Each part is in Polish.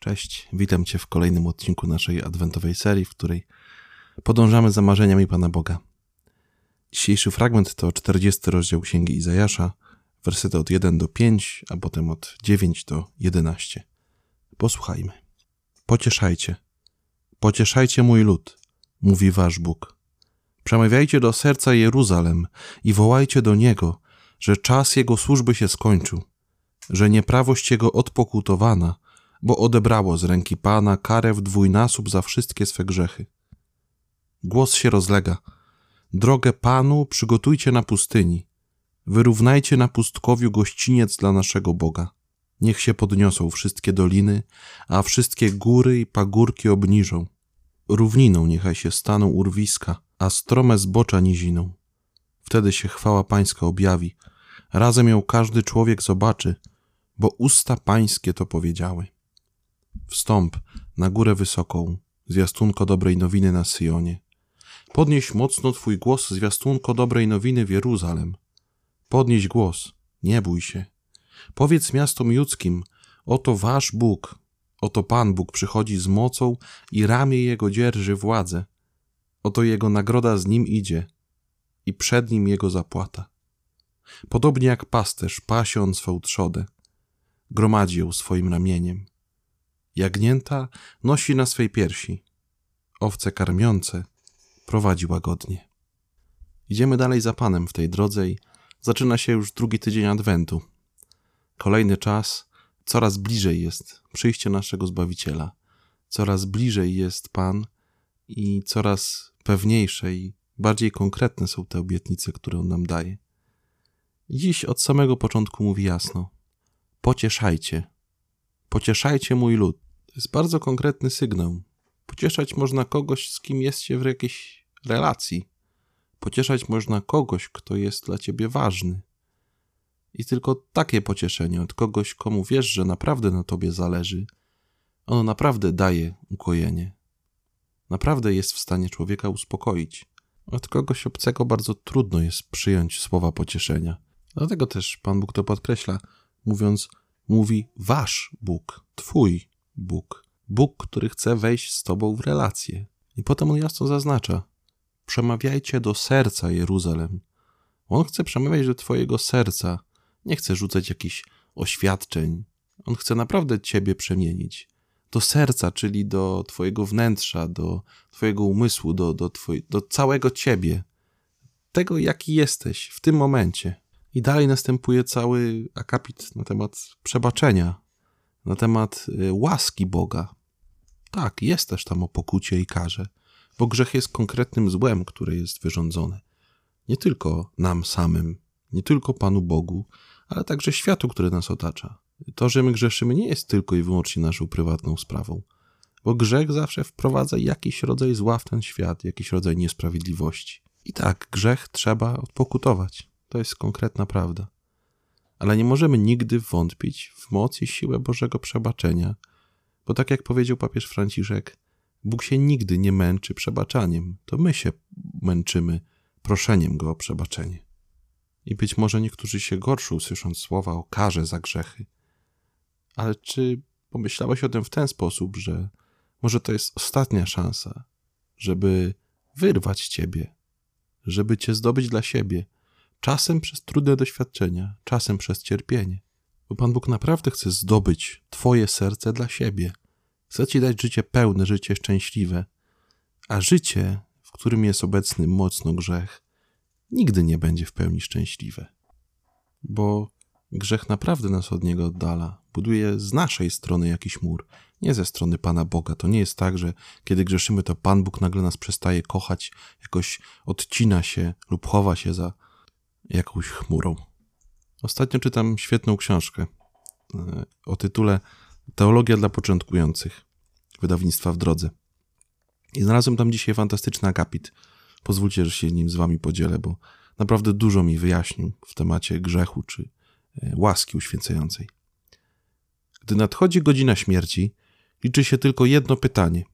Cześć, witam Cię w kolejnym odcinku naszej adwentowej serii, w której podążamy za marzeniami Pana Boga. Dzisiejszy fragment to 40 rozdział Księgi Izajasza, wersety od 1 do 5, a potem od 9 do 11. Posłuchajmy. Pocieszajcie, pocieszajcie mój lud, mówi Wasz Bóg. Przemawiajcie do serca Jeruzalem i wołajcie do Niego, że czas Jego służby się skończył, że nieprawość Jego odpokutowana, bo odebrało z ręki Pana karę w dwójnasób za wszystkie swe grzechy. Głos się rozlega. Drogę Panu przygotujcie na pustyni. Wyrównajcie na pustkowiu gościniec dla naszego Boga. Niech się podniosą wszystkie doliny, a wszystkie góry i pagórki obniżą. Równiną niechaj się staną urwiska, a strome zbocza niziną. Wtedy się chwała Pańska objawi. Razem ją każdy człowiek zobaczy, bo usta Pańskie to powiedziały. Wstąp na górę wysoką, zwiastunko dobrej nowiny na Syjonie. Podnieś mocno Twój głos, zwiastunko dobrej nowiny w Jeruzalem. Podnieś głos, nie bój się. Powiedz miastom judzkim, oto Wasz Bóg, oto Pan Bóg przychodzi z mocą i ramię Jego dzierży władzę. Oto Jego nagroda z Nim idzie i przed Nim Jego zapłata. Podobnie jak pasterz pasi on swą trzodę, gromadzi ją swoim ramieniem. Jagnięta nosi na swej piersi, owce karmiące prowadzi łagodnie. Idziemy dalej za Panem w tej drodze i zaczyna się już drugi tydzień Adwentu. Kolejny czas, coraz bliżej jest przyjście naszego Zbawiciela, coraz bliżej jest Pan i coraz pewniejsze i bardziej konkretne są te obietnice, które On nam daje. dziś od samego początku mówi jasno: pocieszajcie, pocieszajcie mój lud. To jest bardzo konkretny sygnał. Pocieszać można kogoś, z kim jest się w jakiejś relacji. Pocieszać można kogoś, kto jest dla ciebie ważny. I tylko takie pocieszenie od kogoś, komu wiesz, że naprawdę na tobie zależy, ono naprawdę daje ukojenie. Naprawdę jest w stanie człowieka uspokoić. Od kogoś obcego bardzo trudno jest przyjąć słowa pocieszenia. Dlatego też Pan Bóg to podkreśla, mówiąc: Mówi wasz Bóg, twój Bóg. Bóg, który chce wejść z tobą w relację. I potem on jasno zaznacza: Przemawiajcie do serca Jeruzalem. On chce przemawiać do twojego serca. Nie chce rzucać jakichś oświadczeń. On chce naprawdę ciebie przemienić. Do serca, czyli do twojego wnętrza, do twojego umysłu, do, do, twoj, do całego ciebie. Tego, jaki jesteś w tym momencie. I dalej następuje cały akapit na temat przebaczenia, na temat y, łaski Boga. Tak, jest też tam o pokucie i karze, bo grzech jest konkretnym złem, które jest wyrządzone. Nie tylko nam samym, nie tylko Panu Bogu, ale także światu, który nas otacza. To, że my grzeszymy, nie jest tylko i wyłącznie naszą prywatną sprawą, bo grzech zawsze wprowadza jakiś rodzaj zła w ten świat, jakiś rodzaj niesprawiedliwości. I tak, grzech trzeba odpokutować. To jest konkretna prawda. Ale nie możemy nigdy wątpić w moc i siłę Bożego przebaczenia, bo tak jak powiedział papież Franciszek, Bóg się nigdy nie męczy przebaczaniem, to my się męczymy proszeniem Go o przebaczenie. I być może niektórzy się gorszą, słysząc słowa o karze za grzechy. Ale czy pomyślałeś o tym w ten sposób, że może to jest ostatnia szansa, żeby wyrwać Ciebie, żeby Cię zdobyć dla siebie, czasem przez trudne doświadczenia, czasem przez cierpienie. Bo Pan Bóg naprawdę chce zdobyć Twoje serce dla siebie. Chce Ci dać życie pełne, życie szczęśliwe. A życie, w którym jest obecny mocno grzech, nigdy nie będzie w pełni szczęśliwe. Bo grzech naprawdę nas od niego oddala. Buduje z naszej strony jakiś mur, nie ze strony Pana Boga. To nie jest tak, że kiedy grzeszymy, to Pan Bóg nagle nas przestaje kochać, jakoś odcina się lub chowa się za jakąś chmurą. Ostatnio czytam świetną książkę e, o tytule Teologia dla początkujących wydawnictwa w drodze. I znalazłem tam dzisiaj fantastyczny akapit. Pozwólcie, że się nim z wami podzielę, bo naprawdę dużo mi wyjaśnił w temacie grzechu czy e, łaski uświęcającej. Gdy nadchodzi godzina śmierci, liczy się tylko jedno pytanie: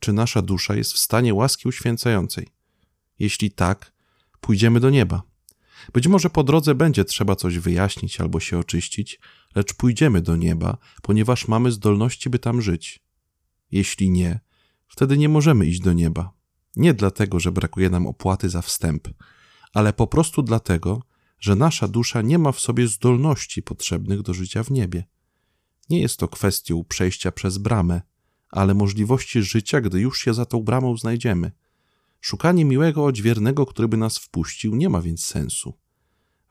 czy nasza dusza jest w stanie łaski uświęcającej? Jeśli tak, pójdziemy do nieba. Być może po drodze będzie trzeba coś wyjaśnić albo się oczyścić, lecz pójdziemy do nieba, ponieważ mamy zdolności, by tam żyć. Jeśli nie, wtedy nie możemy iść do nieba. Nie dlatego, że brakuje nam opłaty za wstęp, ale po prostu dlatego, że nasza dusza nie ma w sobie zdolności potrzebnych do życia w niebie. Nie jest to kwestią przejścia przez bramę, ale możliwości życia, gdy już się za tą bramą znajdziemy. Szukanie miłego odźwiernego, który by nas wpuścił, nie ma więc sensu.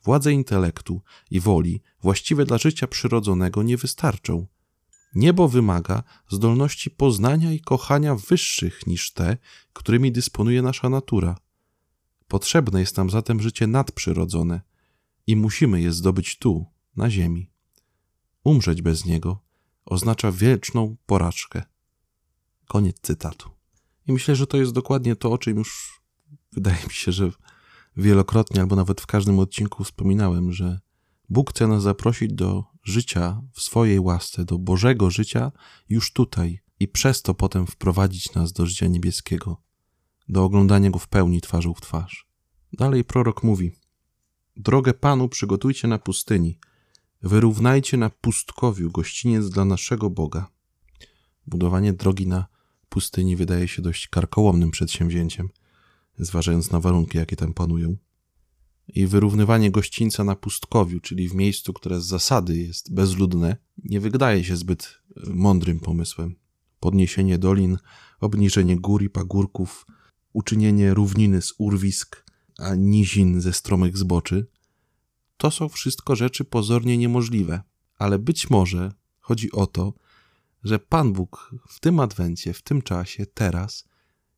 Władze intelektu i woli właściwe dla życia przyrodzonego nie wystarczą. Niebo wymaga zdolności poznania i kochania wyższych niż te, którymi dysponuje nasza natura. Potrzebne jest nam zatem życie nadprzyrodzone i musimy je zdobyć tu, na ziemi. Umrzeć bez niego oznacza wieczną porażkę. Koniec cytatu. I myślę, że to jest dokładnie to, o czym już wydaje mi się, że wielokrotnie albo nawet w każdym odcinku wspominałem, że Bóg chce nas zaprosić do życia w swojej łasce, do Bożego życia już tutaj i przez to potem wprowadzić nas do życia niebieskiego, do oglądania Go w pełni twarzą w twarz. Dalej prorok mówi: Drogę Panu przygotujcie na pustyni, wyrównajcie na pustkowiu gościniec dla naszego Boga. Budowanie drogi na pustyni wydaje się dość karkołomnym przedsięwzięciem, zważając na warunki, jakie tam panują. I wyrównywanie gościńca na pustkowiu, czyli w miejscu, które z zasady jest bezludne, nie wydaje się zbyt e, mądrym pomysłem. Podniesienie dolin, obniżenie gór i pagórków, uczynienie równiny z urwisk, a nizin ze stromych zboczy, to są wszystko rzeczy pozornie niemożliwe, ale być może chodzi o to, że Pan Bóg w tym adwencie, w tym czasie, teraz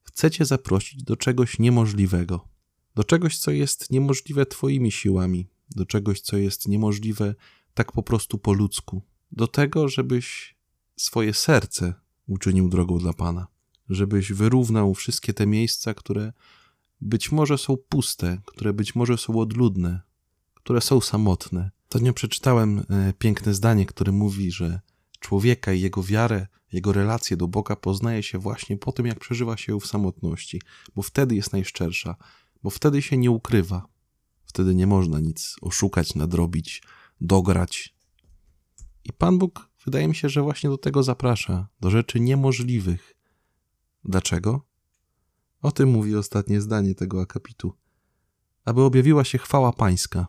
chcecie zaprosić do czegoś niemożliwego, do czegoś, co jest niemożliwe Twoimi siłami, do czegoś, co jest niemożliwe tak po prostu po ludzku, do tego, żebyś swoje serce uczynił drogą dla Pana, żebyś wyrównał wszystkie te miejsca, które być może są puste, które być może są odludne, które są samotne. To nie przeczytałem e, piękne zdanie, które mówi, że człowieka i jego wiarę, jego relację do Boga poznaje się właśnie po tym, jak przeżywa się w samotności, bo wtedy jest najszczersza, bo wtedy się nie ukrywa. Wtedy nie można nic oszukać, nadrobić, dograć. I Pan Bóg wydaje mi się, że właśnie do tego zaprasza, do rzeczy niemożliwych. Dlaczego? O tym mówi ostatnie zdanie tego akapitu. Aby objawiła się chwała Pańska,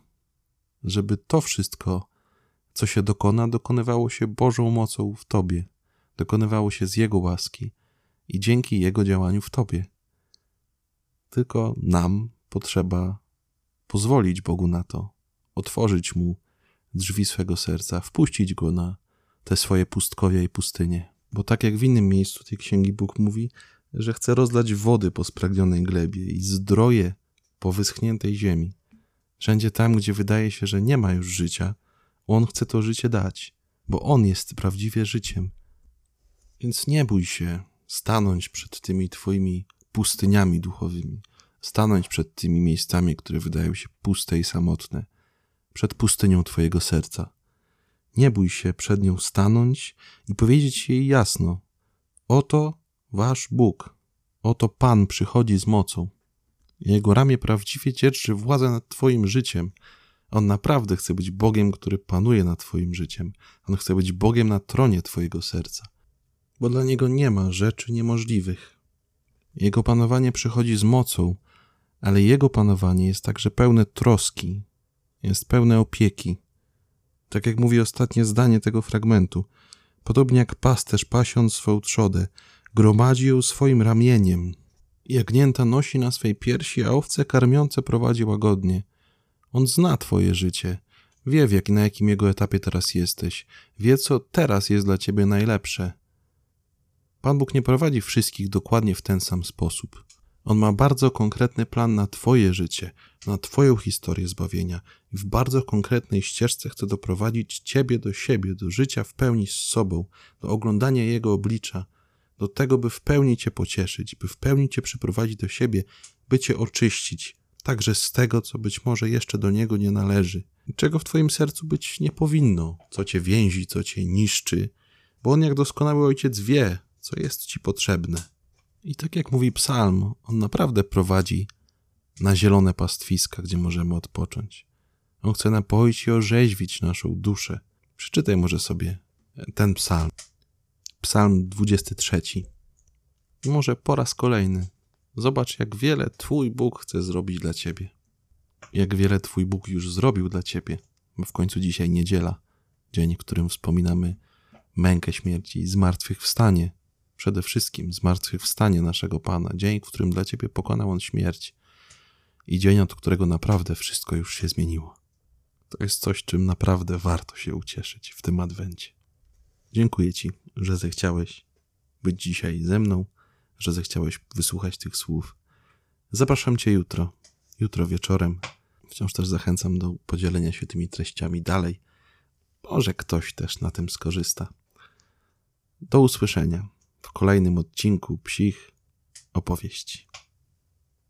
żeby to wszystko, co się dokona, dokonywało się Bożą mocą w Tobie, dokonywało się z Jego łaski i dzięki Jego działaniu w Tobie. Tylko nam potrzeba pozwolić Bogu na to, otworzyć Mu drzwi swego serca, wpuścić Go na te swoje pustkowia i pustynie. Bo tak jak w innym miejscu tej księgi Bóg mówi, że chce rozlać wody po spragnionej glebie i zdroje po wyschniętej ziemi. Wszędzie tam, gdzie wydaje się, że nie ma już życia, On chce to życie dać, bo On jest prawdziwie życiem. Więc nie bój się stanąć przed tymi Twoimi pustyniami duchowymi, stanąć przed tymi miejscami, które wydają się puste i samotne, przed pustynią Twojego serca. Nie bój się przed nią stanąć i powiedzieć jej jasno: Oto Wasz Bóg, oto Pan przychodzi z mocą. Jego ramię prawdziwie dzierży władzę nad Twoim życiem. On naprawdę chce być Bogiem, który panuje nad Twoim życiem. On chce być Bogiem na tronie Twojego serca, bo dla Niego nie ma rzeczy niemożliwych. Jego panowanie przychodzi z mocą, ale Jego panowanie jest także pełne troski, jest pełne opieki. Tak jak mówi ostatnie zdanie tego fragmentu, podobnie jak pasterz pasiąc swą trzodę, gromadzi ją swoim ramieniem. Jagnięta nosi na swej piersi, a owce karmiące prowadzi łagodnie. On zna twoje życie, wie jak, na jakim jego etapie teraz jesteś, wie co teraz jest dla ciebie najlepsze. Pan Bóg nie prowadzi wszystkich dokładnie w ten sam sposób. On ma bardzo konkretny plan na Twoje życie, na Twoją historię zbawienia i w bardzo konkretnej ścieżce chce doprowadzić Ciebie do siebie, do życia w pełni z sobą, do oglądania Jego oblicza, do tego, by w pełni Cię pocieszyć, by w pełni Cię przyprowadzić do siebie, by Cię oczyścić, także z tego, co być może jeszcze do Niego nie należy, czego w Twoim sercu być nie powinno, co Cię więzi, co Cię niszczy, bo On jak doskonały Ojciec wie, co jest Ci potrzebne. I tak jak mówi Psalm, On naprawdę prowadzi na zielone pastwiska, gdzie możemy odpocząć. On chce napoić i orzeźwić naszą duszę. Przeczytaj może sobie ten psalm. Psalm 23. Może po raz kolejny. Zobacz, jak wiele Twój Bóg chce zrobić dla Ciebie. Jak wiele Twój Bóg już zrobił dla Ciebie. Bo w końcu dzisiaj niedziela, dzień, w którym wspominamy mękę śmierci i zmartwychwstanie. Przede wszystkim zmartwychwstanie naszego Pana. Dzień, w którym dla Ciebie pokonał On śmierć. I dzień, od którego naprawdę wszystko już się zmieniło. To jest coś, czym naprawdę warto się ucieszyć w tym adwencie. Dziękuję Ci, że zechciałeś być dzisiaj ze mną, że zechciałeś wysłuchać tych słów. Zapraszam Cię jutro, jutro wieczorem. Wciąż też zachęcam do podzielenia się tymi treściami dalej. Może ktoś też na tym skorzysta. Do usłyszenia w kolejnym odcinku psich opowieści.